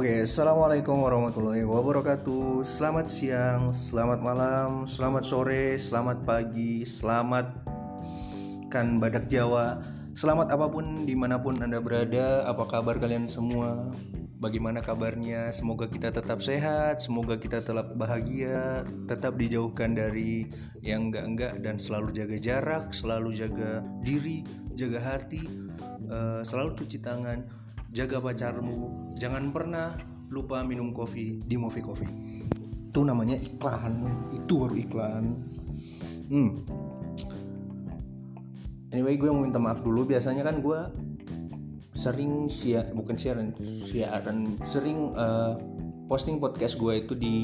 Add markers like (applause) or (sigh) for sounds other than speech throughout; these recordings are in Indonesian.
Oke, assalamualaikum warahmatullahi wabarakatuh. Selamat siang, selamat malam, selamat sore, selamat pagi, selamat kan badak Jawa. Selamat apa pun di mana pun anda berada. Apa kabar kalian semua? Bagaimana kabarnya? Semoga kita tetap sehat, semoga kita tetap bahagia, tetap dijauhkan dari yang enggak-enggak dan selalu jaga jarak, selalu jaga diri, jaga hati, uh, selalu cuci tangan jaga pacarmu. Jangan pernah lupa minum kopi di Movie Coffee itu namanya iklan itu baru iklan. Hmm. Anyway gue mau minta maaf dulu. Biasanya kan gue sering siar bukan siaran siaran. Sering uh, posting podcast gue itu di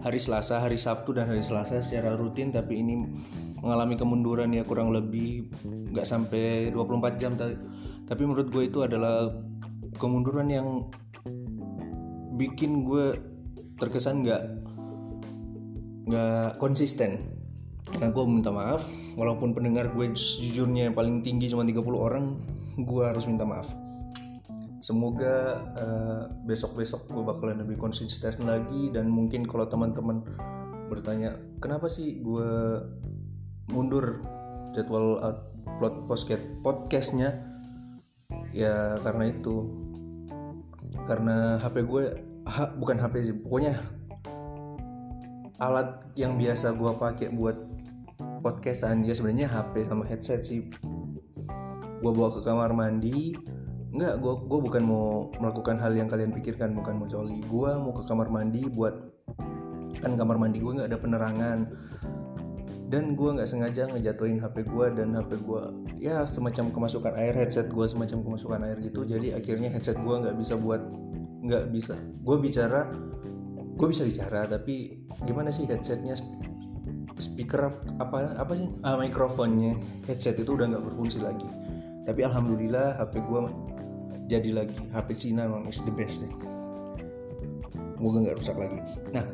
hari Selasa hari Sabtu dan hari Selasa secara rutin tapi ini mengalami kemunduran ya kurang lebih nggak sampai 24 jam tapi menurut gue itu adalah kemunduran yang bikin gue terkesan nggak nggak konsisten. Nah gue minta maaf walaupun pendengar gue sejujurnya yang paling tinggi cuma 30 orang gue harus minta maaf semoga uh, besok-besok gue bakalan lebih konsisten lagi dan mungkin kalau teman-teman bertanya kenapa sih gue mundur jadwal upload podcast podcastnya? Ya karena itu. Karena HP gue ha, bukan HP sih pokoknya alat yang biasa gue pakai buat podcastan ya sebenarnya HP sama headset sih. Gue bawa ke kamar mandi Enggak, gue gue bukan mau melakukan hal yang kalian pikirkan bukan mau joli gue mau ke kamar mandi buat kan kamar mandi gue nggak ada penerangan. Dan gue nggak sengaja ngejatuhin HP gue dan HP gue ya semacam kemasukan air headset gue semacam kemasukan air gitu. Jadi akhirnya headset gue nggak bisa buat nggak bisa. Gue bicara gue bisa bicara tapi gimana sih headsetnya? Speaker apa apa sih? Ah mikrofonnya. Headset itu udah nggak berfungsi lagi. Tapi alhamdulillah HP gue jadi lagi. HP Cina memang is the best deh. Gue nggak rusak lagi. Nah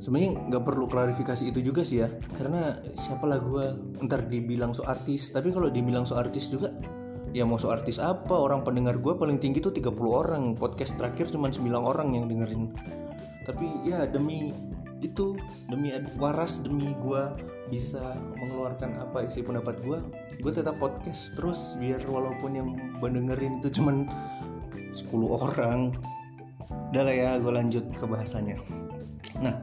sebenarnya nggak perlu klarifikasi itu juga sih ya. Karena siapalah gue ntar dibilang so artis. Tapi kalau dibilang so artis juga ya mau so artis apa? Orang pendengar gue paling tinggi tuh 30 orang. Podcast terakhir cuma 9 orang yang dengerin. Tapi ya demi itu demi waras demi gue bisa mengeluarkan apa isi pendapat gue gue tetap podcast terus biar walaupun yang mendengerin itu cuma 10 orang. Udah lah ya gue lanjut ke bahasanya. Nah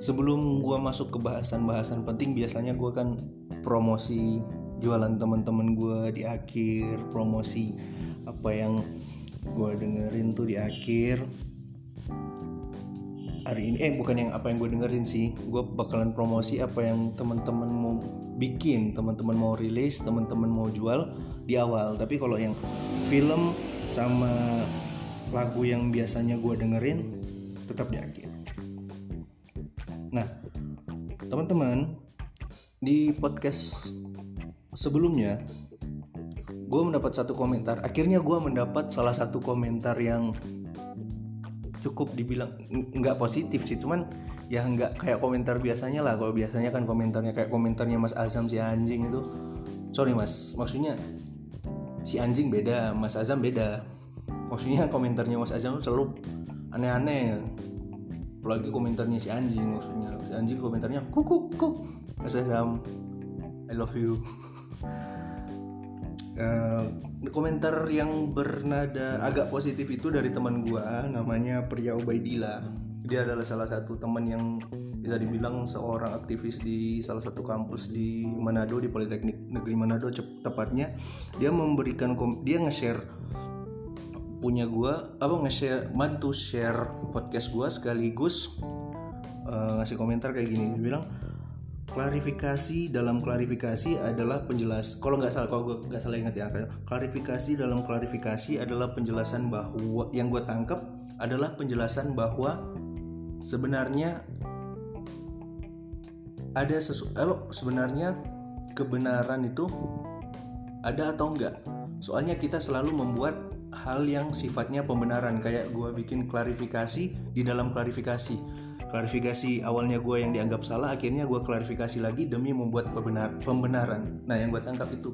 sebelum gue masuk ke bahasan-bahasan penting biasanya gue kan promosi jualan teman-teman gue di akhir promosi apa yang gue dengerin tuh di akhir hari ini. Eh bukan yang apa yang gue dengerin sih. Gue bakalan promosi apa yang teman-teman mau bikin teman-teman mau rilis teman-teman mau jual di awal. Tapi kalau yang film sama lagu yang biasanya gue dengerin tetap di akhir. Nah, teman-teman, di podcast sebelumnya gue mendapat satu komentar. Akhirnya gue mendapat salah satu komentar yang cukup dibilang nggak positif sih, cuman ya nggak kayak komentar biasanya lah. Kalau biasanya kan komentarnya kayak komentarnya Mas Azam si anjing itu. Sorry Mas, maksudnya si anjing beda, Mas Azam beda. Maksudnya komentarnya Mas Azam selalu aneh-aneh apalagi komentarnya si anjing maksudnya si anjing komentarnya kuku kuk Azam I love you uh, komentar yang bernada agak positif itu dari teman gua namanya Pria Ubaidillah. Dia adalah salah satu teman yang bisa dibilang seorang aktivis di salah satu kampus di Manado di Politeknik Negeri Manado tepatnya. Dia memberikan dia nge-share punya gue apa nge-share bantu share podcast gue sekaligus uh, ngasih komentar kayak gini. Dia bilang klarifikasi dalam klarifikasi adalah penjelas kalau nggak salah kalau nggak salah ingat ya klarifikasi dalam klarifikasi adalah penjelasan bahwa yang gue tangkap adalah penjelasan bahwa sebenarnya ada sesu eh, sebenarnya kebenaran itu ada atau enggak soalnya kita selalu membuat hal yang sifatnya pembenaran kayak gue bikin klarifikasi di dalam klarifikasi klarifikasi awalnya gue yang dianggap salah akhirnya gue klarifikasi lagi demi membuat pembenar pembenaran. Nah yang gue tangkap itu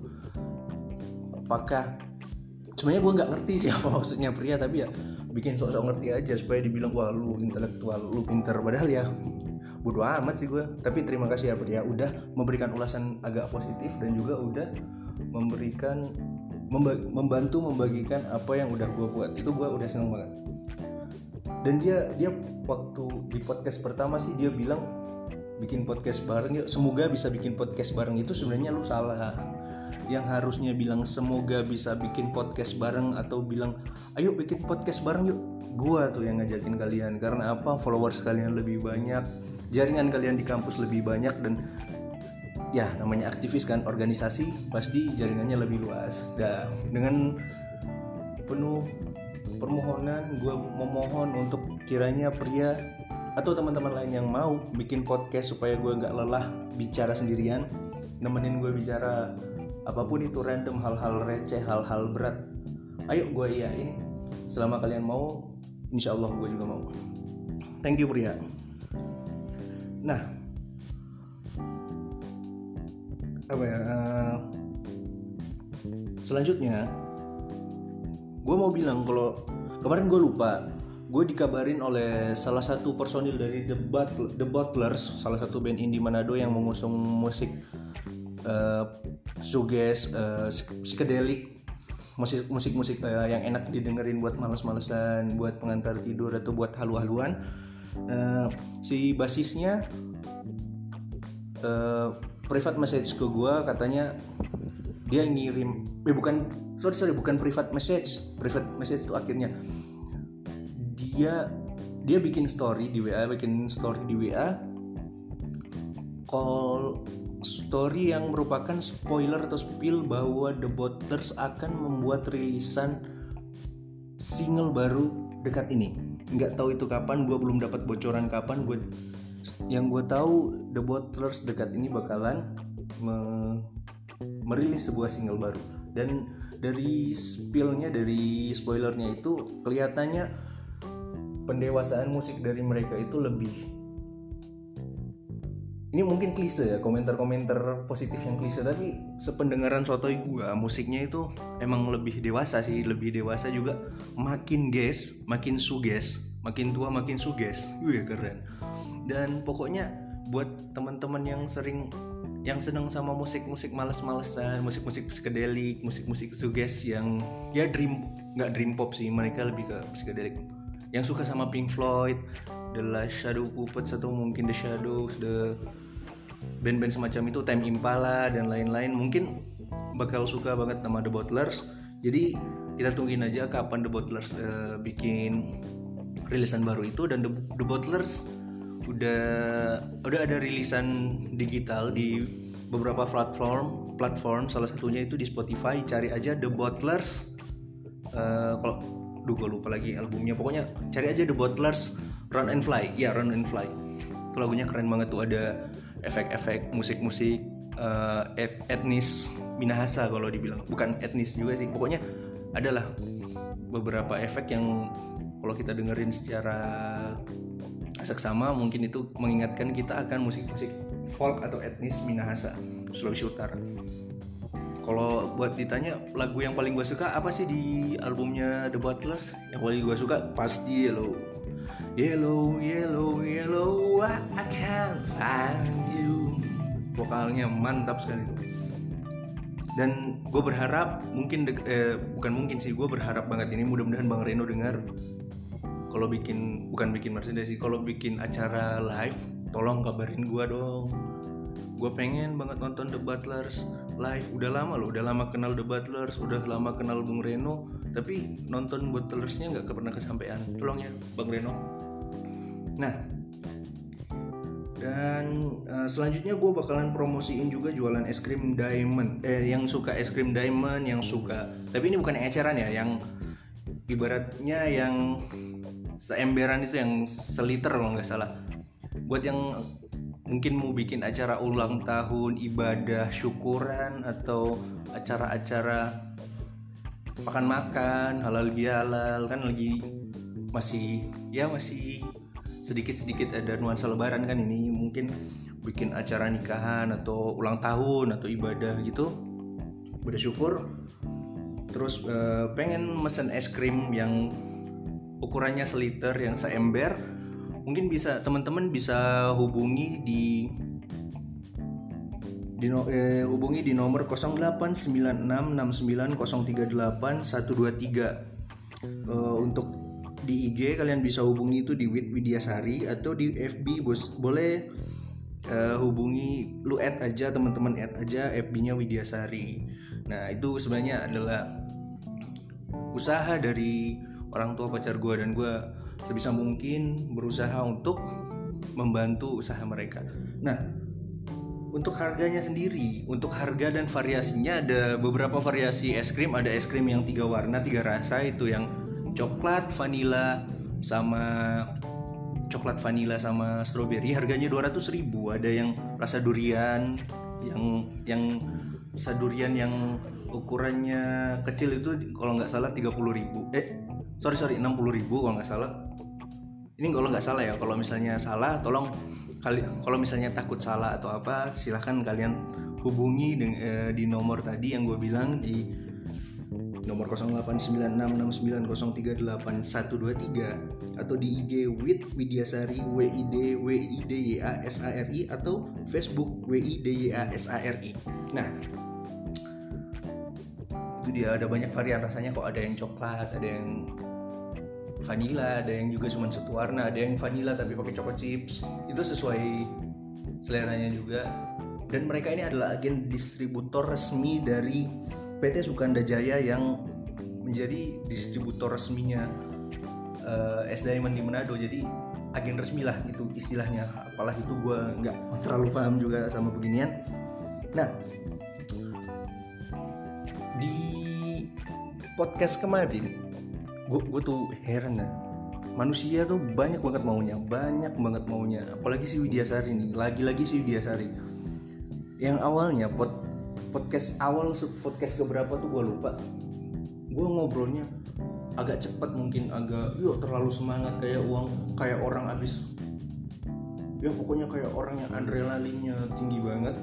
apakah sebenarnya gue nggak ngerti sih (laughs) apa maksudnya pria tapi ya bikin sok-sok ngerti aja supaya dibilang wah lu intelektual lu pinter. Padahal ya bodoh amat sih gue tapi terima kasih ya pria udah memberikan ulasan agak positif dan juga udah memberikan membantu membagikan apa yang udah gue buat. Itu gue udah seneng banget dan dia dia waktu di podcast pertama sih dia bilang bikin podcast bareng yuk semoga bisa bikin podcast bareng. Itu sebenarnya lu salah. Yang harusnya bilang semoga bisa bikin podcast bareng atau bilang ayo bikin podcast bareng yuk. Gua tuh yang ngajakin kalian karena apa? Followers kalian lebih banyak jaringan kalian di kampus lebih banyak dan ya namanya aktivis kan organisasi pasti jaringannya lebih luas. Dan dengan penuh permohonan gue memohon untuk kiranya pria atau teman-teman lain yang mau bikin podcast supaya gue nggak lelah bicara sendirian nemenin gue bicara apa pun itu random hal-hal receh hal-hal berat ayo gue iyain selama kalian mau insya Allah gue juga mau. Thank you pria. Nah apa ya uh, selanjutnya gue mau bilang kalau kemarin gue lupa gue dikabarin oleh salah satu personil dari The, Butler, The Butlers salah satu band indie Manado yang mengusung musik uh, shoegaze uh, psychedelic musik musik musik uh, yang enak didengerin buat males-malesan buat pengantar tidur atau buat halu-haluan. Uh, si basisnya uh, private message ke gue katanya dia ngirim eh bukan sorry sorry bukan private message. Private message itu akhirnya. Dia dia bikin story di WA bikin story di WA call story yang merupakan spoiler atau spill bahwa The Butlers akan membuat rilisan single baru dekat ini. Nggak tahu itu kapan gue belum dapat bocoran kapan. Gue yang gue tahu The Butlers dekat ini bakalan me, merilis sebuah single baru. Dan dari spillnya dari spoilernya itu kelihatannya pendewasaan musik dari mereka itu lebih ini mungkin klise ya komentar-komentar positif yang klise tapi sependengaran sotoy gua musiknya itu emang lebih dewasa sih lebih dewasa juga. Makin ges makin suges makin tua makin suges wih keren. Dan pokoknya buat teman-teman yang sering yang seneng sama musik-musik males-malesan musik-musik psikedelik musik-musik suges yang ya dream nggak dream pop sih mereka lebih ke psikedelik yang suka sama Pink Floyd, The Last Shadow Puppets atau mungkin The Shadows, the band-band semacam itu, Time Impala dan lain-lain mungkin bakal suka banget sama The Butlers. Jadi kita tungguin aja kapan The Butlers uh, bikin rilisan baru itu dan The, The Butlers udah udah ada rilisan digital di beberapa platform platform. Salah satunya itu di Spotify. Cari aja The Butlers uh, kalau duh gue lupa lagi albumnya. Pokoknya cari aja The Butlers Run and Fly. Ya Run and Fly. Itu lagunya keren banget tuh. Ada efek-efek musik-musik uh, et etnis Minahasa kalau dibilang. Bukan etnis juga sih. Pokoknya adalah beberapa efek yang kalau kita dengerin secara seksama mungkin itu mengingatkan kita akan musik-musik folk atau etnis Minahasa Sulawesi Utara. Kalau buat ditanya lagu yang paling gue suka apa sih di albumnya The Butlers? Yang paling gue suka pasti Yellow. Yellow Yellow Yellow I can't find you. Vokalnya mantap sekali dan gue berharap mungkin eh, bukan mungkin sih gue berharap banget ini. Mudah-mudahan bang Reno dengar kalau bikin bukan bikin Mercedes sih kalau bikin acara live tolong kabarin gue dong. Gue pengen banget nonton The Butlers live. Udah lama loh udah lama kenal The Butlers udah lama kenal Bung Reno tapi nonton Butlersnya nggak pernah kesampaian. Tolong ya Bang Reno. Nah dan uh, selanjutnya gue bakalan promosiin juga jualan es krim diamond. Eh yang suka es krim diamond yang suka tapi ini bukan yang eceran ya yang ibaratnya yang seemberan itu yang seliter kalau nggak salah. Buat yang mungkin mau bikin acara ulang tahun ibadah syukuran atau acara-acara makan-makan halal bihalal kan lagi masih ya masih sedikit-sedikit ada nuansa lebaran kan ini. Mungkin bikin acara nikahan atau ulang tahun atau ibadah gitu bersyukur. Terus uh, pengen mesen es krim yang ukurannya seliter yang seember mungkin bisa teman-teman bisa hubungi di di eh, hubungi di nomor 089669038123 uh, untuk di IG kalian bisa hubungi itu di Wid Widiasari atau di FB bos boleh uh, hubungi lu add aja teman-teman add aja FB-nya Widiasari nah itu sebenarnya adalah usaha dari orang tua pacar gue dan gue sebisa mungkin berusaha untuk membantu usaha mereka. Nah untuk harganya sendiri untuk harga dan variasinya ada beberapa variasi es krim. Ada es krim yang tiga warna tiga rasa itu yang coklat vanilla sama coklat vanilla sama strawberry harganya 200 ribu. Ada yang rasa durian yang yang rasa durian yang ukurannya kecil itu kalau nggak salah 30 ribu. Eh sorry sorry 60 ribu kalau nggak salah ini kalau nggak salah ya kalau misalnya salah tolong kali kalau misalnya takut salah atau apa silahkan kalian hubungi di, eh, di nomor tadi yang gue bilang di nomor 089669038123 atau di IG Wid Widyasari W I D W I D Y A S A R I atau Facebook W I D Y A S A R I. Nah, itu dia ada banyak varian rasanya kok ada yang coklat, ada yang vanilla ada yang juga cuma satu warna ada yang vanilla tapi pakai choco chips. Itu sesuai seleranya juga. Dan mereka ini adalah agen distributor resmi dari PT Sukanda Jaya yang menjadi distributor resminya uh, es Diamond di Manado. Jadi agen resmi lah itu istilahnya. Apalah itu gue nggak terlalu paham juga sama beginian. Nah di podcast kemarin gue tuh heran ya. Manusia tuh banyak banget maunya banyak banget maunya. Apalagi si Widyasari nih lagi-lagi si Widyasari yang awalnya pod, podcast awal podcast keberapa tuh gue lupa. Gue ngobrolnya agak cepat mungkin agak yuk terlalu semangat kayak uang kayak orang abis ya pokoknya kayak orang yang adrenalinnya tinggi banget.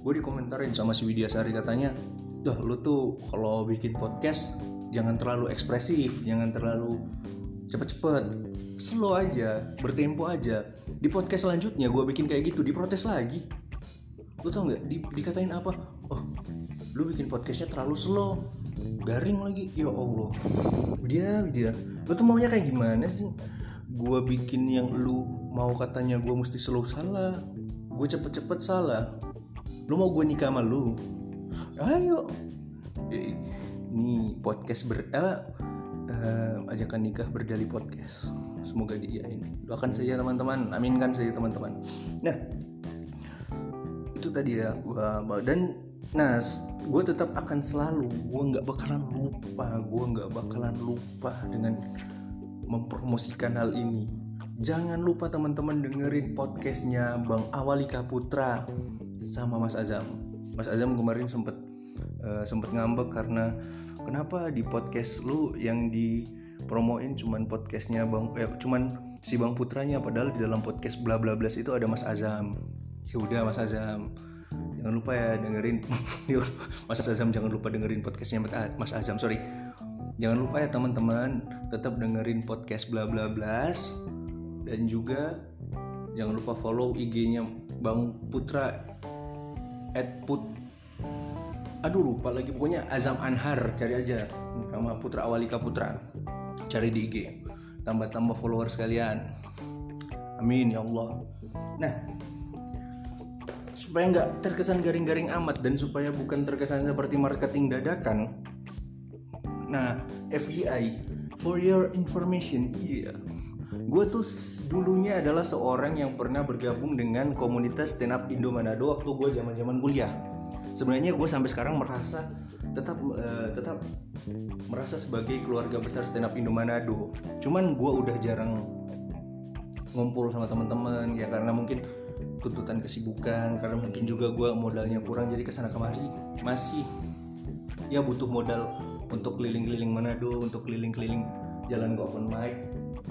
Gue dikomentarin sama si Widyasari katanya Dah lu tuh kalau bikin podcast jangan terlalu ekspresif jangan terlalu cepet-cepet. Slow aja bertempo aja. Di podcast selanjutnya gue bikin kayak gitu diprotes lagi. Lu tau nggak? Di, dikatain apa? Oh lu bikin podcastnya terlalu slow garing lagi. Ya allah. Dia dia. Lu tuh maunya kayak gimana sih? Gue bikin yang lu mau katanya gue mesti slow salah. Gue cepet-cepet salah. Lu mau gue nikah sama lu? Ayo ini podcast ber uh, uh, ajakan nikah berdali podcast. Semoga diiyain. Doakan saja teman-teman. Aminkan saja teman-teman. Nah itu tadi ya gua dan nah gue tetap akan selalu gue nggak bakalan lupa gue nggak bakalan lupa dengan mempromosikan hal ini. Jangan lupa teman-teman dengerin podcastnya Bang Awalika Putra sama Mas Azam. Mas Azam kemarin sempet uh, sempet ngambek karena kenapa di podcast lu yang dipromoin cuman podcastnya bang eh, cuman si bang putranya padahal di dalam podcast bla bla bla itu ada Mas Azam. Ya udah Mas Azam. Jangan lupa ya dengerin. (laughs) Mas Azam jangan lupa dengerin podcastnya Mas Azam sorry. Jangan lupa ya teman-teman tetap dengerin podcast bla bla bla. Dan juga jangan lupa follow IG-nya Bang Putra at put aduh lupa lagi. Pokoknya Azam Anhar cari aja. Sama Putra Awalika Putra. Cari di IG. Tambah-tambah followers kalian amin ya Allah. Nah supaya nggak terkesan garing-garing amat dan supaya bukan terkesan seperti marketing dadakan nah FYI for your information iya. Yeah. gue tuh dulunya adalah seorang yang pernah bergabung dengan komunitas stand up Indo Manado waktu gue zaman zaman kuliah sebenarnya gue sampai sekarang merasa tetap uh, tetap merasa sebagai keluarga besar stand up Indo Manado cuman gue udah jarang ngumpul sama teman-teman ya karena mungkin tuntutan kesibukan karena mungkin juga gue modalnya kurang jadi ke sana kemari masih ya butuh modal untuk keliling-keliling Manado untuk keliling-keliling jalan ke open mic.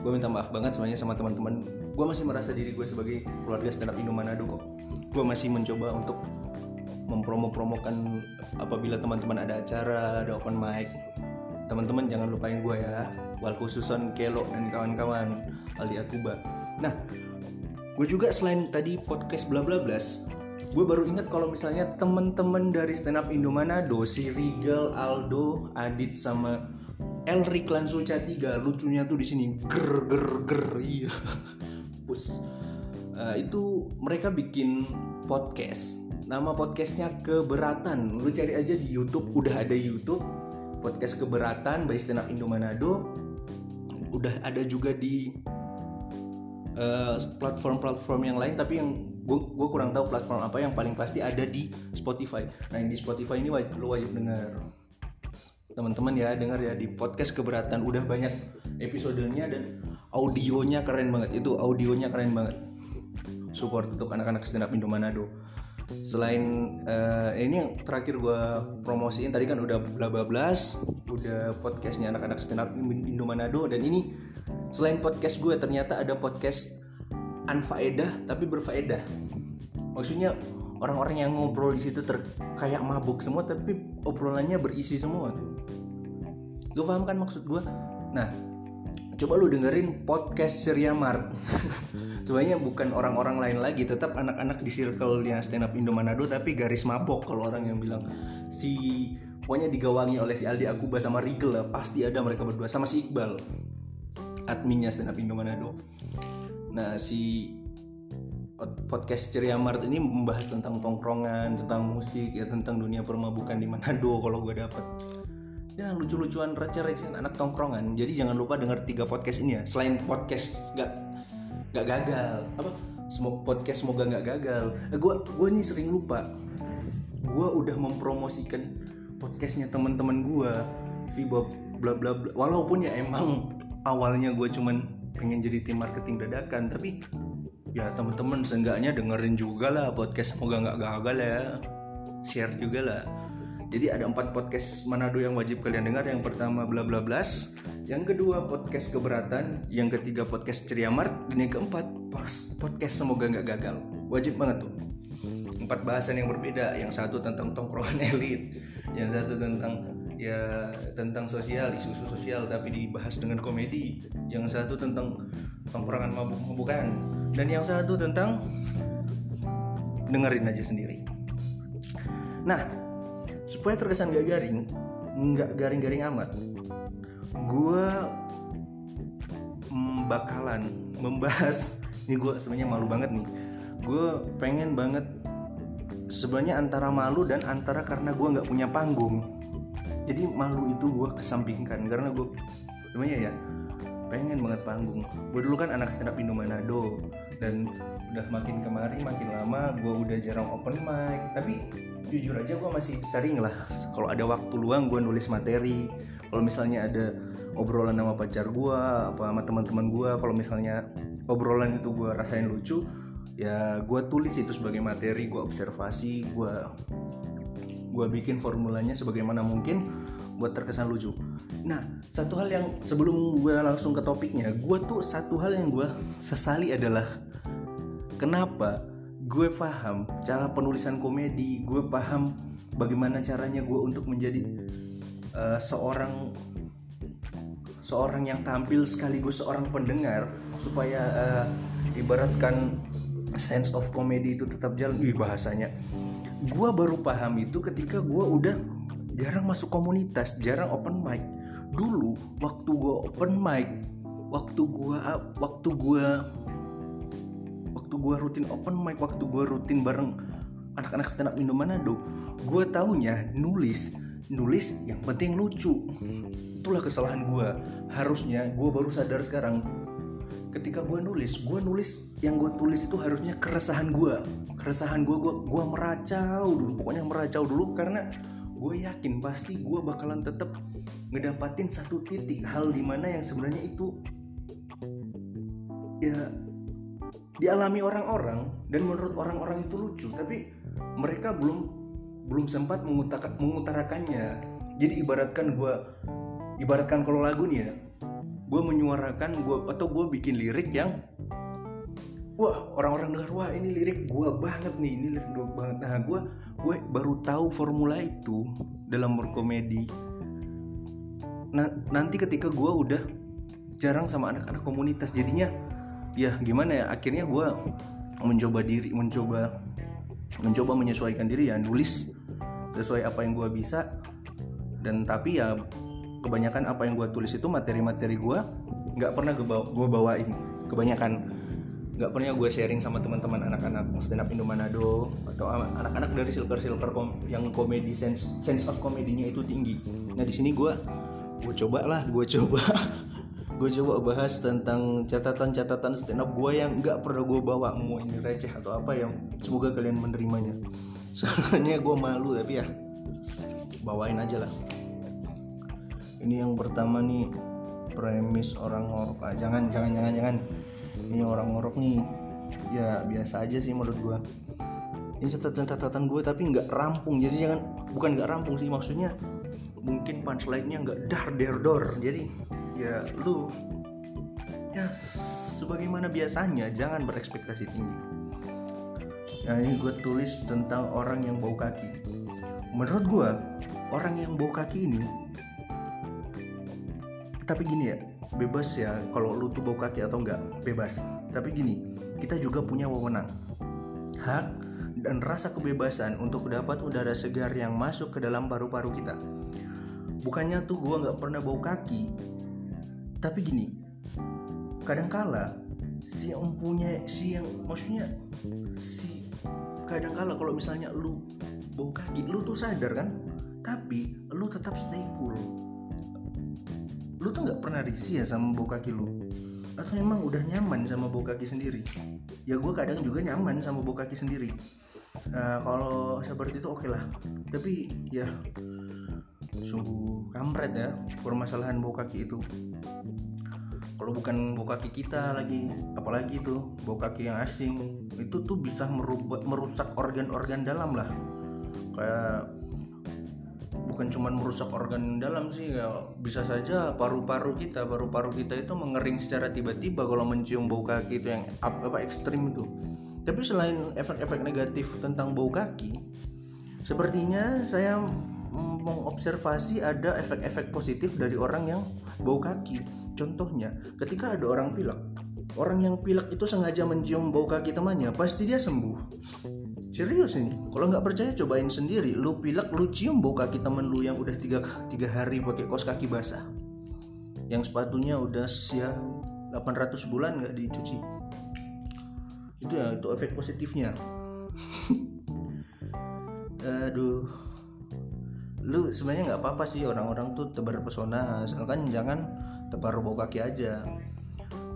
Gue minta maaf banget semuanya sama teman-teman. Gue masih merasa diri gue sebagai keluarga stand up Indo Manado kok. Gue masih mencoba untuk mempromo-promokan apabila teman-teman ada acara, ada open mic. teman-teman jangan lupain gue ya wal khususon Kelo dan kawan-kawan Aldi Akuba. Nah gue juga selain tadi podcast bla bla blas gue baru ingat kalau misalnya temen-temen dari stand up Indo Manado si Rigal Aldo Adit sama Elric Lansuca 3 lucunya tuh di sini ger ger ger iya. (laughs) Pus. Uh, itu mereka bikin podcast nama podcastnya keberatan. Lu cari aja di YouTube. Udah ada YouTube. Podcast keberatan by stand up Indo Manado udah ada juga di eh, platform-platform uh, yang lain. Tapi yang gue kurang tahu platform apa. Yang paling pasti ada di Spotify. Nah yang di Spotify ini wajib, lo wajib dengar teman-teman ya dengar ya. Di podcast keberatan udah banyak episodenya dan audionya keren banget. Itu audionya keren banget. Support untuk anak-anak stand up Indo Manado selain uh, ini yang terakhir gue promosiin tadi kan udah bla bla blas udah podcastnya anak-anak stand up Indo Manado dan ini selain podcast gue ternyata ada podcast anfaedah tapi berfaedah. Maksudnya orang-orang yang ngobrol di situ ter kayak mabuk semua tapi obrolannya berisi semua tuh. Paham kan maksud gue nah coba lu dengerin podcast Surya Mart. (laughs) Sebenarnya bukan orang-orang lain lagi tetap anak-anak di circle yang stand up Indo Manado tapi garis mabok kalau orang yang bilang. Si pokoknya digawangi oleh si Aldi Akuba sama Rigel lah pasti ada mereka berdua sama si Iqbal adminnya stand up Indo Manado. Nah si podcast Ceria Mart ini membahas tentang tongkrongan tentang musik ya tentang dunia permabukan di Manado kalau gue dapet ya lucu-lucuan receh-recehan anak tongkrongan. Jadi jangan lupa denger tiga podcast ini ya. Selain podcast gak nggak gagal. Apa? Semua podcast semoga nggak gagal. Eh, gue nih sering lupa. Gue udah mempromosikan podcastnya teman-teman gue si Bob bla bla bla. Walaupun ya emang awalnya gue cuman pengen jadi tim marketing dadakan tapi ya teman-teman seenggaknya dengerin juga lah podcast semoga nggak gagal ya. Share juga lah jadi ada empat podcast Manado yang wajib kalian dengar. Yang pertama bla bla blas, yang kedua podcast keberatan, yang ketiga podcast ceria mart, dan yang keempat podcast semoga nggak gagal. Wajib banget tuh. Empat bahasan yang berbeda. Yang satu tentang tongkrongan (laughs) elit, yang satu tentang ya tentang sosial isu-isu sosial tapi dibahas dengan komedi yang satu tentang tongkrongan mabuk-mabukan dan yang satu tentang dengerin aja sendiri nah supaya terkesan gak garing nggak garing-garing amat gue bakalan membahas (laughs) ini gue sebenarnya malu banget nih gue pengen banget sebenarnya antara malu dan antara karena gue nggak punya panggung. Jadi malu itu gue kesampingkan karena gue sebenarnya ya pengen banget panggung. Gue dulu kan anak stand up Indo Manado dan udah makin kemari makin lama gue udah jarang open mic. Tapi jujur aja gue masih sering lah. Kalau ada waktu luang gue nulis materi. Kalau misalnya ada obrolan sama pacar gue apa sama teman-teman gue kalau misalnya obrolan itu gue rasain lucu ya gue tulis itu sebagai materi gue observasi gue gue bikin formulanya sebagaimana mungkin buat terkesan lucu. Nah satu hal yang sebelum gue langsung ke topiknya gue tuh satu hal yang gue sesali adalah kenapa gue paham cara penulisan komedi gue paham bagaimana caranya gue untuk menjadi uh, seorang seorang yang tampil sekaligus seorang pendengar supaya uh, ibaratkan sense of comedy itu tetap jalan. Wih bahasanya. Gue baru paham itu ketika gue udah jarang masuk komunitas jarang open mic. Dulu waktu gue open mic waktu gue waktu gue waktu gue rutin open mic waktu gue rutin bareng anak-anak stand up Indo Manado gue taunya nulis nulis yang penting lucu. Itulah kesalahan gue harusnya gue baru sadar sekarang ketika gue nulis gue nulis yang gue tulis itu harusnya keresahan gue keresahan gue gue gue meracau dulu pokoknya meracau dulu karena gue yakin pasti gue bakalan tetap ngedapatin satu titik hal di mana yang sebenarnya itu ya dialami orang-orang dan menurut orang-orang itu lucu. Tapi mereka belum belum sempat mengutarakannya. Jadi ibaratkan gue ibaratkan kalau lagu nih ya gue menyuarakan gue atau gue bikin lirik yang wah orang-orang dengar wah ini lirik gue banget nih ini lirik gue banget. Nah gue gue baru tahu formula itu dalam berkomedi. Na- nanti ketika gue udah jarang sama anak-anak komunitas jadinya ya gimana ya akhirnya gue mencoba diri mencoba mencoba menyesuaikan diri ya nulis sesuai apa yang gue bisa. Dan tapi ya kebanyakan apa yang gue tulis itu materi-materi gue nggak pernah gue bawain. Kebanyakan nggak pernah gue sharing sama teman-teman anak-anak stand up Indo Manado atau anak-anak dari silver silver kom yang komedi sense sense of komedinya itu tinggi. Nah di sini gue gue coba lah gue coba. (laughs) Gue coba bahas tentang catatan-catatan stand up gue yang nggak pernah gue bawa mau ini receh atau apa yang semoga kalian menerimanya. (laughs) Soalnya gue malu tapi ya bawain aja lah. Ini yang pertama nih premis orang ngorok. Ah, jangan jangan jangan jangan ini orang ngorok nih. Ya biasa aja sih menurut gue ini catatan-catatan gue tapi nggak rampung. Jadi jangan bukan nggak rampung sih maksudnya mungkin punchline-nya nggak dar der dor. Jadi ya lu ya sebagaimana biasanya jangan berekspektasi tinggi. Nah ini gue tulis tentang orang yang bau kaki. Menurut gue orang yang bau kaki ini tapi gini ya bebas ya kalau lu tuh bau kaki atau enggak bebas. Tapi gini kita juga punya wewenang hak dan rasa kebebasan untuk dapat udara segar yang masuk ke dalam paru-paru kita. Bukannya tuh gue nggak pernah bau kaki. Tapi gini kadangkala si yang punya si yang maksudnya si kadangkala kalau misalnya lu bau kaki lu tuh sadar kan? Tapi lu tetap stay cool lu tuh nggak pernah risih ya sama bau kaki lu? Atau emang udah nyaman sama bau kaki sendiri? Ya gue kadang juga nyaman sama bau kaki sendiri. Nah, kalau seperti itu oke okay lah. Tapi ya sungguh kampret ya permasalahan bau kaki itu. Kalau bukan bau kaki kita lagi apalagi itu bau kaki yang asing itu tuh bisa merubah merusak organ-organ dalam lah. Kayak bukan cuma merusak organ dalam sih ya. Bisa saja paru-paru kita paru-paru kita itu mengering secara tiba-tiba kalau mencium bau kaki itu yang apa, ekstrim itu. Tapi selain efek-efek negatif tentang bau kaki sepertinya saya mengobservasi ada efek-efek positif dari orang yang bau kaki. Contohnya ketika ada orang pilek orang yang pilek itu sengaja mencium bau kaki temannya pasti dia sembuh serius ini? Kalau nggak percaya cobain sendiri. Lu pilek lu cium bau kaki temen lu yang udah tiga, tiga hari pakai kos kaki basah. Yang sepatunya udah sia 800 bulan nggak dicuci. Itu ya itu efek positifnya. (laughs) Aduh. Lu sebenarnya nggak apa-apa sih orang-orang tuh tebar pesona. Asalkan jangan tebar bau kaki aja.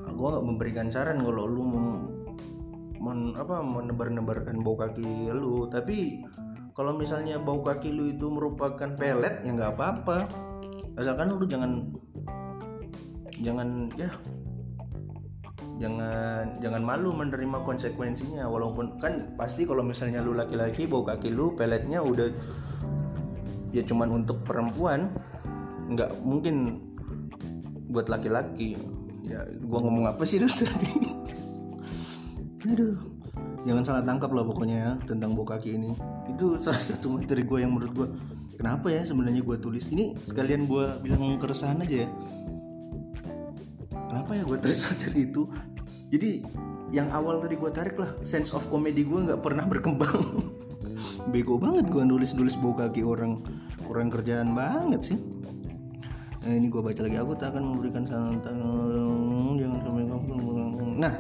Gue nggak memberikan saran kalau lu men, apa menebar-nebarkan bau kaki lu. Tapi kalau misalnya bau kaki lu itu merupakan pelet ya nggak apa-apa. Asalkan lu jangan jangan ya jangan jangan malu menerima konsekuensinya. Walaupun kan pasti kalau misalnya lu laki-laki bau kaki lu peletnya udah ya cuman untuk perempuan nggak mungkin buat laki-laki. Ya gua ngomong apa sih terus tadi (laughs) aduh. Jangan salah tangkap lah pokoknya ya tentang bau kaki ini. Itu salah satu materi gue yang menurut gue kenapa ya sebenarnya gue tulis? Ini sekalian gue bilang keresahan aja ya. Kenapa ya gue tulis (laughs) materi itu? Jadi yang awal tadi gue tarik lah sense of comedy gue nggak pernah berkembang. (laughs) Bego banget gue nulis nulis bau kaki orang. Kurang kerjaan banget sih nah, ini gue baca lagi. Aku tak akan memberikan saran jangan sampai nah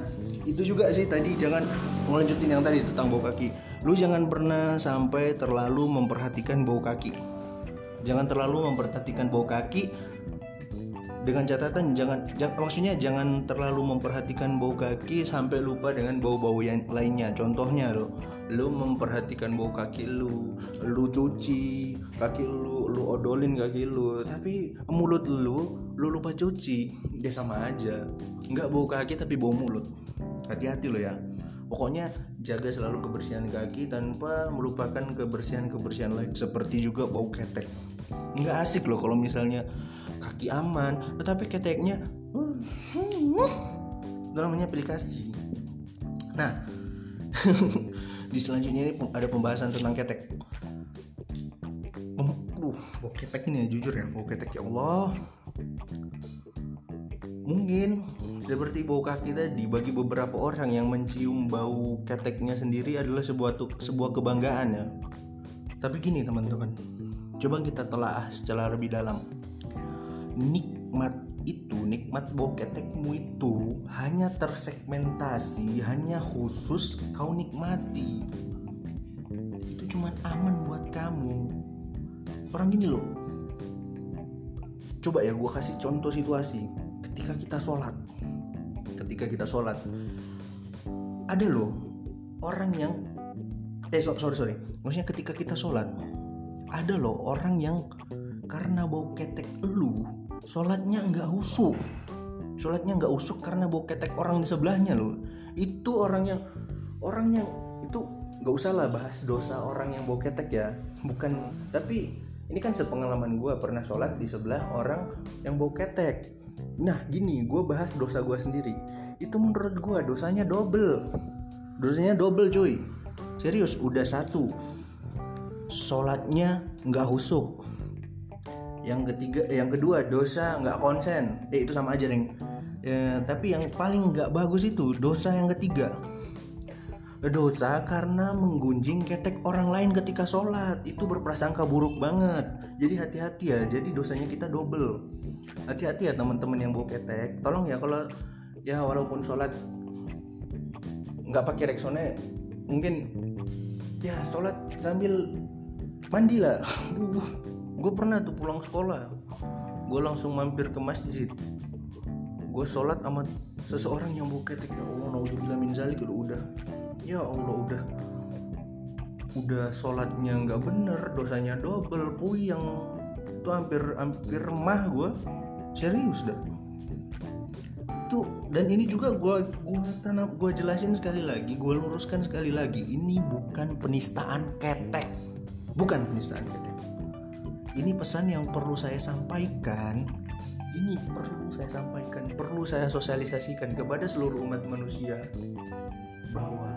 itu juga sih tadi jangan melanjutin yang tadi tentang bau kaki. Lu jangan pernah sampai terlalu memperhatikan bau kaki. Jangan terlalu memperhatikan bau kaki dengan catatan jangan, jangan maksudnya jangan terlalu memperhatikan bau kaki sampai lupa dengan bau-bau yang lainnya. Contohnya lo lu memperhatikan bau kaki lu lu cuci kaki lu lu odolin kaki lu. Tapi mulut lu lu lupa cuci dia sama aja. Nggak bau kaki tapi bau mulut. Hati-hati lo ya. Pokoknya jaga selalu kebersihan kaki tanpa melupakan kebersihan-kebersihan lain. Seperti juga bau ketek. Nggak asik loh kalau misalnya kaki aman tetapi keteknya namanya aplikasi. Nah (laughs) di selanjutnya ini ada pembahasan tentang ketek uh bau ketek ya jujur ya bau ketek ya Allah. Mungkin seperti bau kaki tadi bagi beberapa orang yang mencium bau keteknya sendiri adalah sebuah sebuah kebanggaan ya. Tapi gini teman-teman coba kita telah secara lebih dalam. Nikmat itu nikmat bau ketekmu itu hanya tersegmentasi hanya khusus kau nikmati. Itu cuman aman buat kamu orang gini loh. Coba ya gue kasih contoh situasi ketika kita sholat. Ketika kita sholat. Ada loh orang yang eh sorry sorry. Maksudnya ketika kita sholat ada loh orang yang karena bau ketek lu sholatnya nggak husuk. Sholatnya nggak usuk karena bau ketek orang di sebelahnya loh. Itu orang yang orang yang itu nggak usah lah bahas dosa orang yang bau ketek ya. Bukan tapi ini kan sepengalaman gue pernah sholat di sebelah orang yang bau ketek. Nah gini gue bahas dosa gue sendiri. Itu menurut gue dosanya double. Dosanya double cuy. Serius udah satu. Sholatnya nggak husuk. Yang ketiga, yang kedua dosa nggak konsen. Eh itu sama aja neng. Ya, Tapi yang paling nggak bagus itu dosa yang ketiga dosa karena menggunjing ketek orang lain ketika sholat. Itu berprasangka buruk banget. Jadi hati-hati ya. Jadi dosanya kita double. Hati-hati ya teman-teman yang bawa ketek. Tolong ya kalau ya walaupun sholat nggak pakai reksone mungkin ya sholat sambil mandi lah. Gue pernah tuh pulang sekolah. Gue langsung mampir ke masjid. Gue sholat sama seseorang yang bawa ketek. Ya Allah nauzubillah min zalik. Udah ya Allah udah. Udah sholatnya nggak bener dosanya double puyeng. Itu hampir hampir mah gue serius dah. Tuh dan ini juga gue gue tanam gue jelasin sekali lagi gue luruskan sekali lagi. Ini bukan penistaan ketek. Bukan penistaan ketek. Ini pesan yang perlu saya sampaikan. Ini perlu saya sampaikan perlu saya sosialisasikan kepada seluruh umat manusia bahwa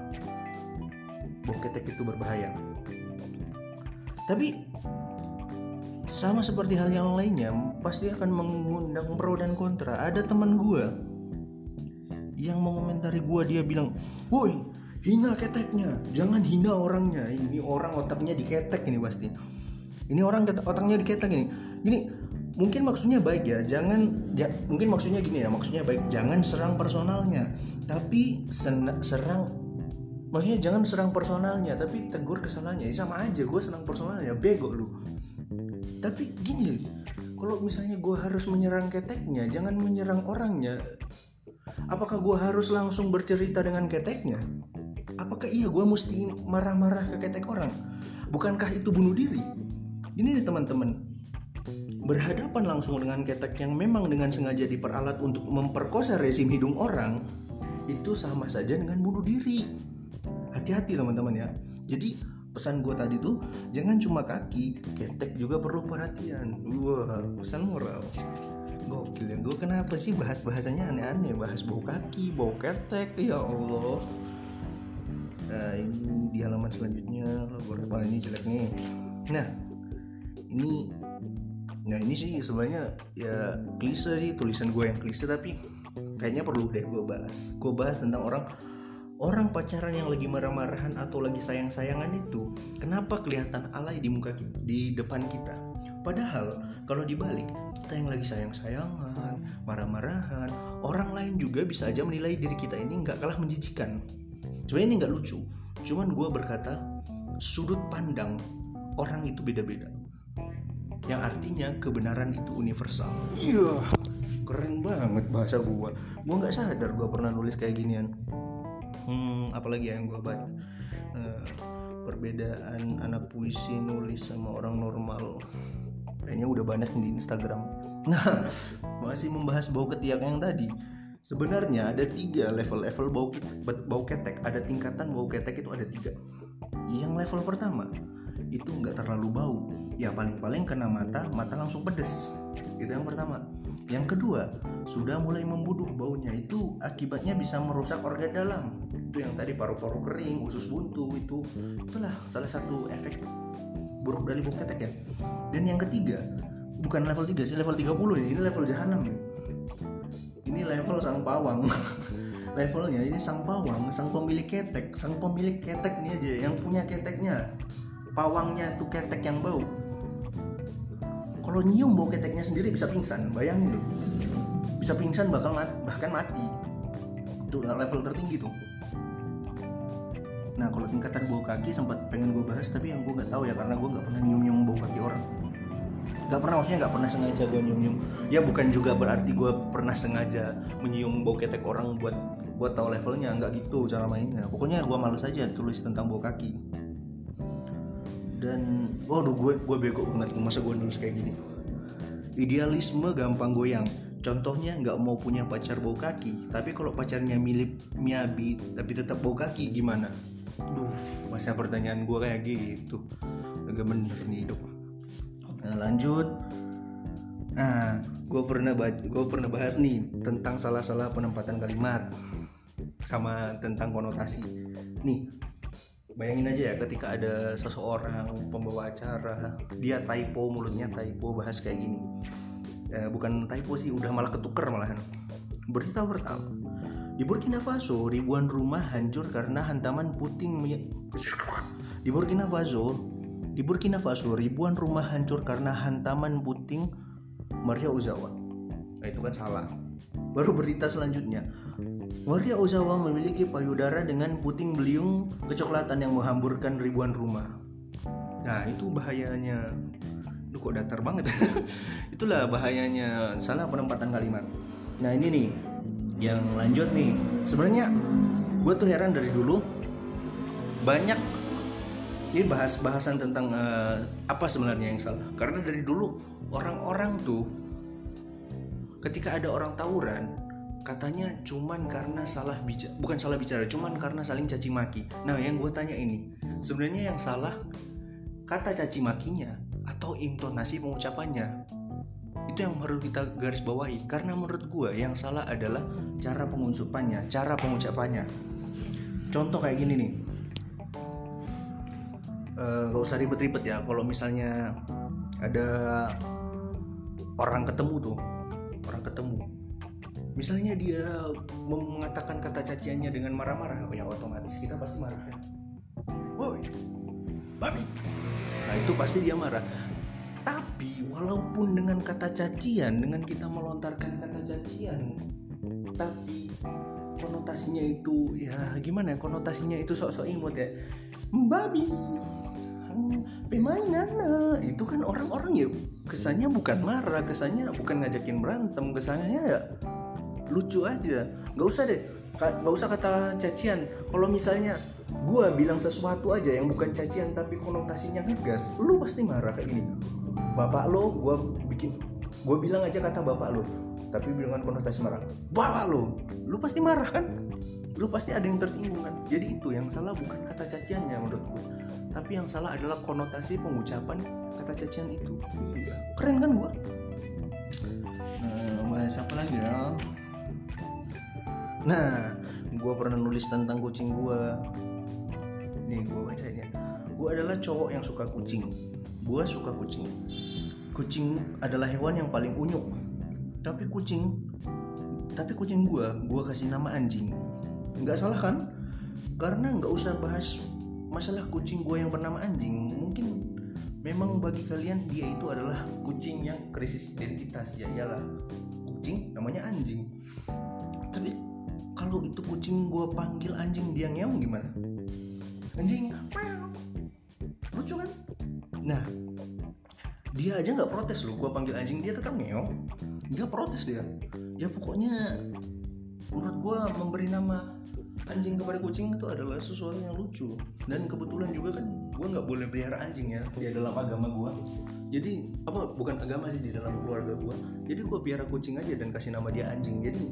bau ketek itu berbahaya. Tapi sama seperti hal yang lainnya, pasti akan mengundang pro dan kontra. Ada teman gue yang mengomentari gue, dia bilang, woi hina keteknya, jangan hina orangnya. Ini orang otaknya diketek ini pasti. Ini orang otaknya diketek ini. Gini, mungkin maksudnya baik ya jangan ja, mungkin maksudnya gini ya maksudnya baik jangan serang personalnya tapi sen, serang maksudnya jangan serang personalnya tapi tegur kesalahannya. Ya sama aja gue serang personalnya bego lu. Tapi gini kalau misalnya gue harus menyerang keteknya jangan menyerang orangnya apakah gue harus langsung bercerita dengan keteknya? Apakah iya gue mesti marah-marah ke ketek orang? Bukankah itu bunuh diri? Ini nih teman-teman berhadapan langsung dengan ketek yang memang dengan sengaja diperalat untuk memperkosa rezim hidung orang itu sama saja dengan bunuh diri. Hati-hati teman-teman ya. Jadi pesan gue tadi tuh jangan cuma kaki ketek juga perlu perhatian. Wah pesan moral. Gokil ya. Gue kenapa sih bahas bahasanya aneh-aneh? Bahas bau kaki bau ketek ya allah. Nah ini di halaman selanjutnya. Gue ini jelek nih nah ini nah ini sih sebenarnya ya klise sih tulisan gue yang klise tapi kayaknya perlu deh gue bahas gue bahas tentang orang orang pacaran yang lagi marah-marahan atau lagi sayang-sayangan itu kenapa kelihatan alay di muka kita, di depan kita? Padahal kalau dibalik kita yang lagi sayang-sayangan marah-marahan orang lain juga bisa aja menilai diri kita ini nggak kalah menjijikan. Sebenarnya ini nggak lucu cuman gue berkata sudut pandang orang itu beda-beda yang artinya kebenaran itu universal. Iya. Keren banget bahasa gue gue nggak sadar gue pernah nulis kayak ginian. Hmm, apalagi yang gue baca. Uh, perbedaan anak puisi nulis sama orang normal. Kayaknya udah banyak di Instagram. (laughs) Nah masih membahas bau ketiak yang tadi. Sebenarnya ada tiga level-level bau bau ketek ada tingkatan bau ketek itu ada tiga. Yang level pertama itu nggak terlalu bau ya paling-paling kena mata mata langsung pedes. Itu yang pertama. Yang kedua sudah mulai membuduh baunya. Itu akibatnya bisa merusak organ dalam. Itu yang tadi paru-paru kering usus buntu itu. Itulah salah satu efek buruk dari bau ketek ya. Dan yang ketiga bukan level 3 sih level 30 ini ini level jahanam nih ini level sang pawang. (laughs) Levelnya ini sang pawang sang pemilik ketek. Sang pemilik ketek nih aja yang punya keteknya. Pawangnya tuh ketek yang bau kalau nyium bau keteknya sendiri bisa pingsan bayangin loh. Bisa pingsan bakal mat, bahkan mati. Itu level tertinggi tuh. Nah kalau tingkatan bau kaki sempat pengen gue bahas tapi yang gue nggak tahu ya karena gue nggak pernah nyium nyium bau kaki orang. Nggak pernah maksudnya nggak pernah sengaja gue nyium nyium ya bukan juga berarti gue pernah sengaja menyium bau ketek orang buat buat tahu levelnya nggak gitu cara mainnya. Pokoknya gue males aja tulis tentang bau kaki dan waduh gue gue bego banget masa gue nulis kayak gini. Idealisme gampang goyang. Contohnya nggak mau punya pacar bau kaki. Tapi kalau pacarnya milih miabi tapi tetap bau kaki gimana? Duh masa pertanyaan gue kayak gitu. Agak bener nih hidup. Nah lanjut. Nah gue pernah gue pernah bahas nih tentang salah-salah penempatan kalimat sama tentang konotasi. Nih bayangin aja ya ketika ada seseorang pembawa acara dia typo mulutnya typo bahas kayak gini eh, bukan typo sih udah malah ketuker malahan berita pertama di Burkina Faso, ribuan rumah hancur karena hantaman puting Di Burkina Faso, di Burkina Faso, ribuan rumah hancur karena hantaman puting Maria Ozawa. Nah, itu kan salah. Baru berita selanjutnya. Maria Ozawa memiliki payudara dengan puting beliung kecoklatan yang menghamburkan ribuan rumah. Nah, itu bahayanya. Duh kok datar banget. (laughs) Itulah bahayanya salah penempatan kalimat. Nah, ini nih yang lanjut nih sebenarnya gue tuh heran dari dulu banyak ini bahas bahasan tentang uh, apa sebenarnya yang salah karena dari dulu orang-orang tuh ketika ada orang tawuran katanya cuman karena salah bicara bukan salah bicara cuman karena saling caci maki. Nah yang gue tanya ini sebenarnya yang salah kata caci makinya atau intonasi pengucapannya itu yang harus kita garis bawahi. Karena menurut gue yang salah adalah cara pengucapannya cara pengucapannya. Contoh kayak gini nih. Uh, gak usah ribet-ribet ya kalau misalnya ada orang ketemu tuh orang ketemu misalnya dia mengatakan kata caciannya dengan marah-marah ya otomatis kita pasti marah ya. Woi babi. Nah itu pasti dia marah. Tapi walaupun dengan kata cacian dengan kita melontarkan kata cacian tapi konotasinya itu ya gimana ya konotasinya itu sok-sok imut ya. Babi. Pemainan itu kan orang-orang ya kesannya bukan marah kesannya bukan ngajakin berantem kesannya ya lucu aja. Nggak usah deh. Nggak usah kata cacian. Kalau misalnya gue bilang sesuatu aja yang bukan cacian tapi konotasinya ngegas lu pasti marah kayak gini. Bapak lo gue bikin gue bilang aja kata bapak lo tapi dengan konotasi marah. Bapak lo lu pasti marah kan? Lu pasti ada yang tersinggung kan? Jadi itu yang salah bukan kata caciannya menurut gue tapi yang salah adalah konotasi pengucapan kata cacian itu. Iya. Keren kan gue nah bahas apa lagi ya nah gue pernah nulis tentang kucing gue nih gue bacain ya. Gue adalah cowok yang suka kucing. Gue suka kucing. Kucing adalah hewan yang paling unyuk. Tapi kucing tapi kucing gue gue kasih nama anjing. Nggak salah kan? Karena nggak usah bahas masalah kucing gue yang bernama anjing mungkin memang bagi kalian dia itu adalah kucing yang krisis identitas. Ya iyalah. Kucing namanya anjing kalau itu kucing gue panggil anjing dia ngeong gimana? Anjing lucu kan? Nah dia aja nggak protes loh gue panggil anjing dia tetap ngeong. Nggak protes dia. Ya pokoknya menurut gue memberi nama anjing kepada kucing itu adalah sesuatu yang lucu. Dan kebetulan juga kan gue nggak boleh pelihara anjing ya di dalam agama gue jadi apa bukan agama sih di dalam keluarga gue jadi gue pelihara kucing aja dan kasih nama dia anjing. Jadi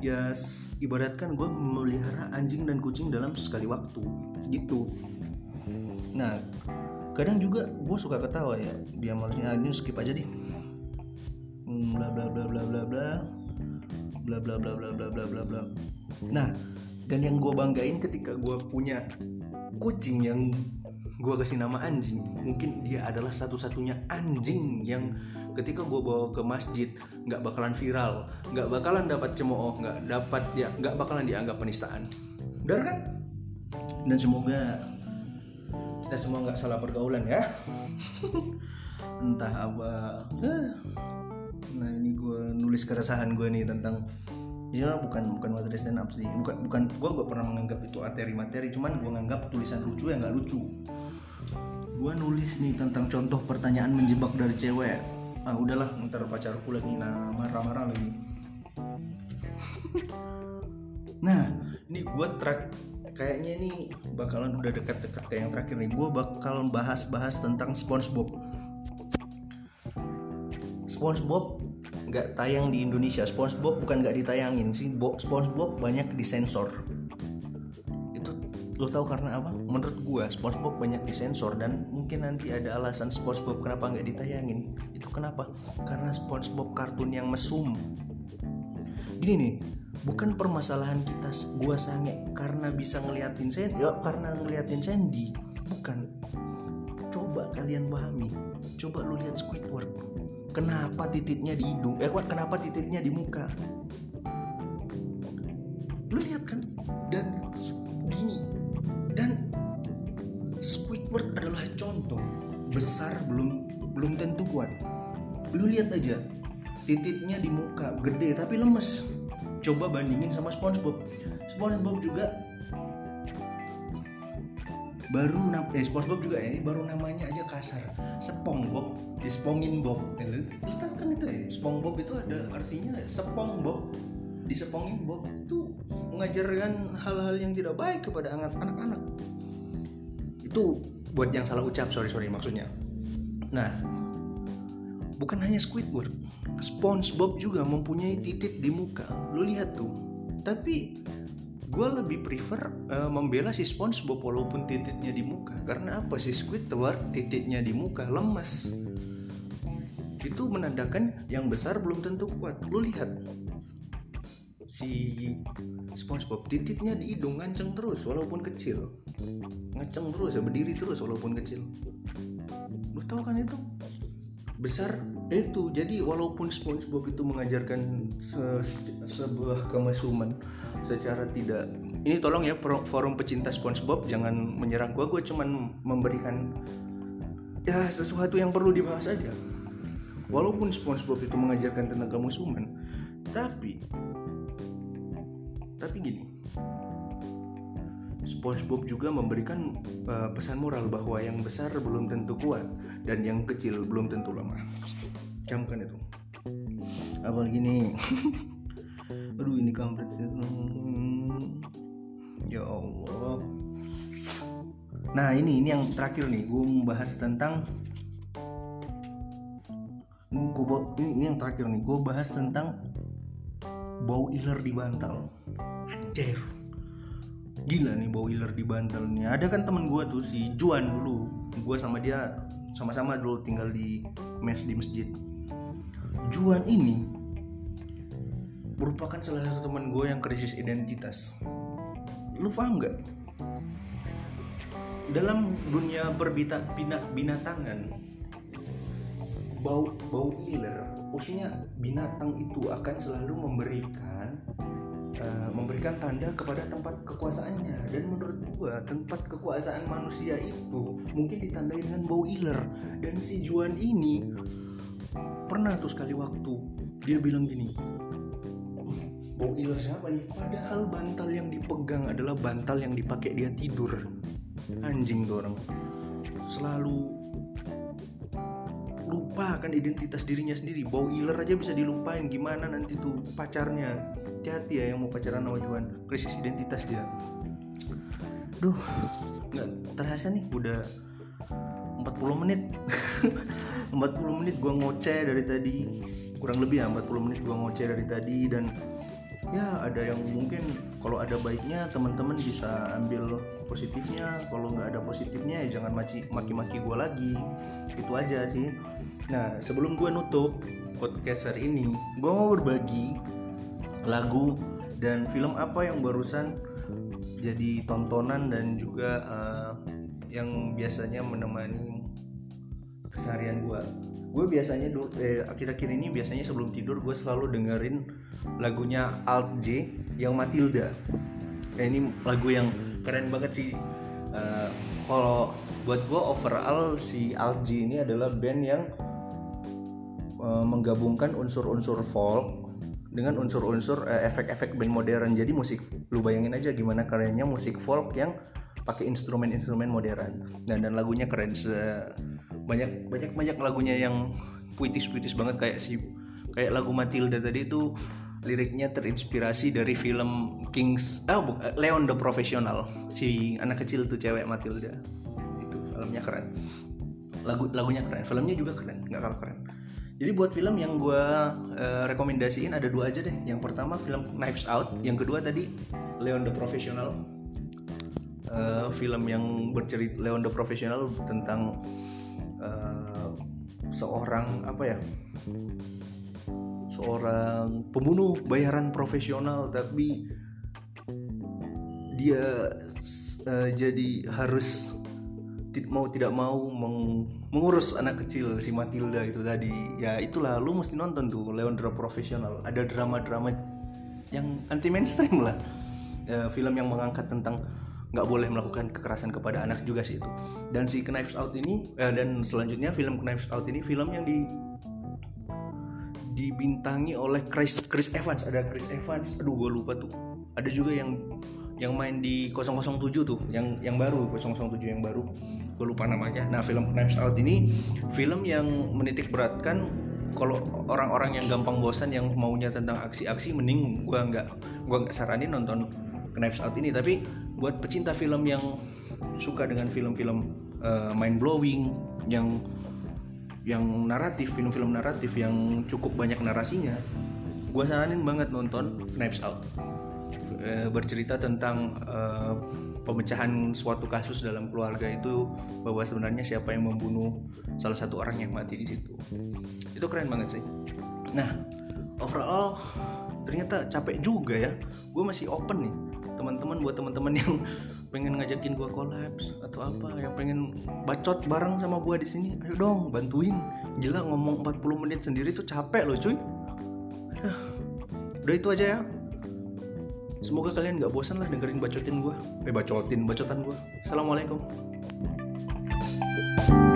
ya ibaratkan gue memelihara anjing dan kucing dalam sekali waktu gitu. Nah kadang juga gue suka ketawa ya dia malesnya ah, ini skip aja deh. Bla bla bla bla bla bla. Bla bla bla bla bla bla bla bla. Nah dan yang gue banggain ketika gue punya kucing yang gue kasih nama anjing. Mungkin dia adalah satu-satunya anjing yang ketika gue bawa ke masjid nggak bakalan viral nggak bakalan dapat cemooh nggak dapat ya nggak bakalan dianggap penistaan. Benar kan? Dan semoga kita semua nggak salah pergaulan ya. (laughs) Entah apa. Nah ini gue nulis keresahan gue nih tentang ya bukan bukan materi stand up sih. Bukan bukan gue gak pernah menganggap itu materi-materi cuman gue nganggap tulisan lucu yang nggak lucu gue nulis nih tentang contoh pertanyaan menjebak dari cewek. Ah udahlah ntar pacarku lagi nah marah-marah lagi. (laughs) Nah ini gue track kayaknya ini bakalan udah dekat-dekat kayak yang terakhir nih. Gue bakal bahas-bahas tentang SpongeBob. SpongeBob nggak tayang di Indonesia. SpongeBob bukan nggak ditayangin sih. SpongeBob banyak disensor lo tau karena apa? Menurut gua SpongeBob banyak disensor dan mungkin nanti ada alasan SpongeBob kenapa nggak ditayangin. Itu kenapa? Karena SpongeBob kartun yang mesum. Gini nih bukan permasalahan kita gua sange karena bisa ngeliatin Sandy ya karena ngeliatin Sandy. Bukan. Coba kalian pahami. Coba lu lihat Squidward. Kenapa titiknya di hidung eh kenapa titiknya di muka? Lu lihat kan besar belum belum tentu kuat. Lu lihat aja titiknya di muka gede tapi lemes. Coba bandingin sama SpongeBob. SpongeBob juga baru eh SpongeBob juga ya ini baru namanya aja kasar. SpongeBob dispongin Bob. Kita kan itu ya? SpongeBob itu ada artinya SpongeBob disepongin Bob itu mengajarkan hal-hal yang tidak baik kepada anak-anak. Itu buat yang salah ucap sorry sorry maksudnya. Nah bukan hanya Squidward SpongeBob juga mempunyai titik di muka. Lu lihat tuh. Tapi gue lebih prefer uh, membela si SpongeBob walaupun titiknya di muka. Karena apa? Si Squidward titiknya di muka lemas itu menandakan yang besar belum tentu kuat. Lu lihat si SpongeBob titiknya di hidung nganceng terus walaupun kecil. Ngaceng terus ya berdiri terus walaupun kecil. Lu tahu kan itu? Besar itu. Jadi walaupun SpongeBob itu mengajarkan se sebuah kemesuman secara tidak ini tolong ya forum pecinta SpongeBob jangan menyerang gua. Gue cuman memberikan ya sesuatu yang perlu dibahas aja. Walaupun SpongeBob itu mengajarkan tentang kemesuman tapi tapi gini. SpongeBob juga memberikan uh, pesan moral bahwa yang besar belum tentu kuat dan yang kecil belum tentu lemah. Camkan itu. Apalagi nih (laughs) aduh ini kampret ya Allah. Nah ini ini yang terakhir nih. Gue membahas tentang gue ini yang terakhir nih. Gue bahas tentang bau iler di bantal. Anjir. Gila nih bau iler di bantal nih. Ada kan temen gue tuh si Juan dulu. Gue sama dia sama-sama dulu tinggal di mes di masjid. Juan ini merupakan salah satu teman gue yang krisis identitas. Lu paham nggak? Dalam dunia berbita binatangan, bau bau iler, maksudnya binatang itu akan selalu memberikan uh, memberikan tanda kepada tempat kekuasaannya. Dan menurut gua tempat kekuasaan manusia itu mungkin ditandai dengan bau iler. Dan si Juan ini pernah tuh sekali waktu dia bilang gini bau iler siapa nih? Padahal bantal yang dipegang adalah bantal yang dipakai dia tidur. Anjing tuh selalu lupa kan identitas dirinya sendiri. Bau iler aja bisa dilupain. Gimana nanti tuh pacarnya? Hati-hati ya yang mau pacaran sama Juan krisis identitas dia. Duh nggak terasa nih. Udah 40 menit. (laughs) 40 menit gue ngoceh dari tadi. Kurang lebih ya 40 menit gue ngoceh dari tadi. Dan ya ada yang mungkin kalau ada baiknya teman-teman bisa ambil positifnya kalau nggak ada positifnya ya jangan maki-maki gue lagi. Itu aja sih. Nah sebelum gue nutup podcast hari ini gue mau berbagi lagu dan film apa yang barusan jadi tontonan dan juga uh, yang biasanya menemani keseharian gue gue biasanya eh, akhir-akhir ini biasanya sebelum tidur gue selalu dengerin lagunya Alt J yang Matilda ya, ini lagu yang keren banget sih. Uh, kalau buat gue overall si Alt J ini adalah band yang uh, menggabungkan unsur-unsur folk dengan unsur-unsur uh, efek-efek band modern. Jadi musik lu bayangin aja gimana karyanya musik folk yang pakai instrumen-instrumen modern. Dan dan lagunya keren. Se banyak banyak banyak lagunya yang puitis-puitis banget. Kayak si kayak lagu Matilda tadi itu liriknya terinspirasi dari film Kings ah oh, Leon the Professional. Si anak kecil tuh cewek Matilda. Itu filmnya keren. Lagu lagunya keren. Filmnya juga keren nggak kalah keren. Jadi buat film yang gue uh, rekomendasiin ada dua aja deh. Yang pertama film Knives Out yang kedua tadi Leon the Professional. Uh, film yang bercerita Leon the Professional tentang uh, seorang apa ya seorang pembunuh bayaran profesional tapi dia uh, jadi harus mau tidak mau meng mengurus anak kecil si Matilda itu tadi. Ya itulah lu mesti nonton tuh Leondra profesional. Ada drama-drama yang anti mainstream lah. Uh, film yang mengangkat tentang nggak boleh melakukan kekerasan kepada anak juga sih itu. Dan si Knives Out ini eh, dan selanjutnya film Knives Out ini film yang di dibintangi oleh Chris Chris Evans. Ada Chris Evans aduh gue lupa tuh. Ada juga yang yang main di 007 tuh yang yang baru 007 yang baru. Gue lupa namanya. Nah film Knives Out ini film yang menitik beratkan kalau orang-orang yang gampang bosan yang maunya tentang aksi-aksi mending gue nggak gue nggak saranin nonton Knives Out ini. Tapi buat pecinta film yang suka dengan film-film uh, mind blowing yang yang naratif film-film naratif yang cukup banyak narasinya gue saranin banget nonton Knives Out. E, bercerita tentang e, pemecahan suatu kasus dalam keluarga itu bahwa sebenarnya siapa yang membunuh salah satu orang yang mati di situ. Itu keren banget sih. Nah overall ternyata capek juga ya. Gue masih open nih teman-teman buat teman-teman yang pengen ngajakin gua kolaps atau apa yang pengen bacot bareng sama gua di sini ayo dong bantuin. Gila ngomong 40 menit sendiri tuh capek loh cuy. Udah itu aja ya. Semoga kalian gak bosan lah dengerin bacotin gua, eh bacotin bacotan gua. assalamualaikum. thank you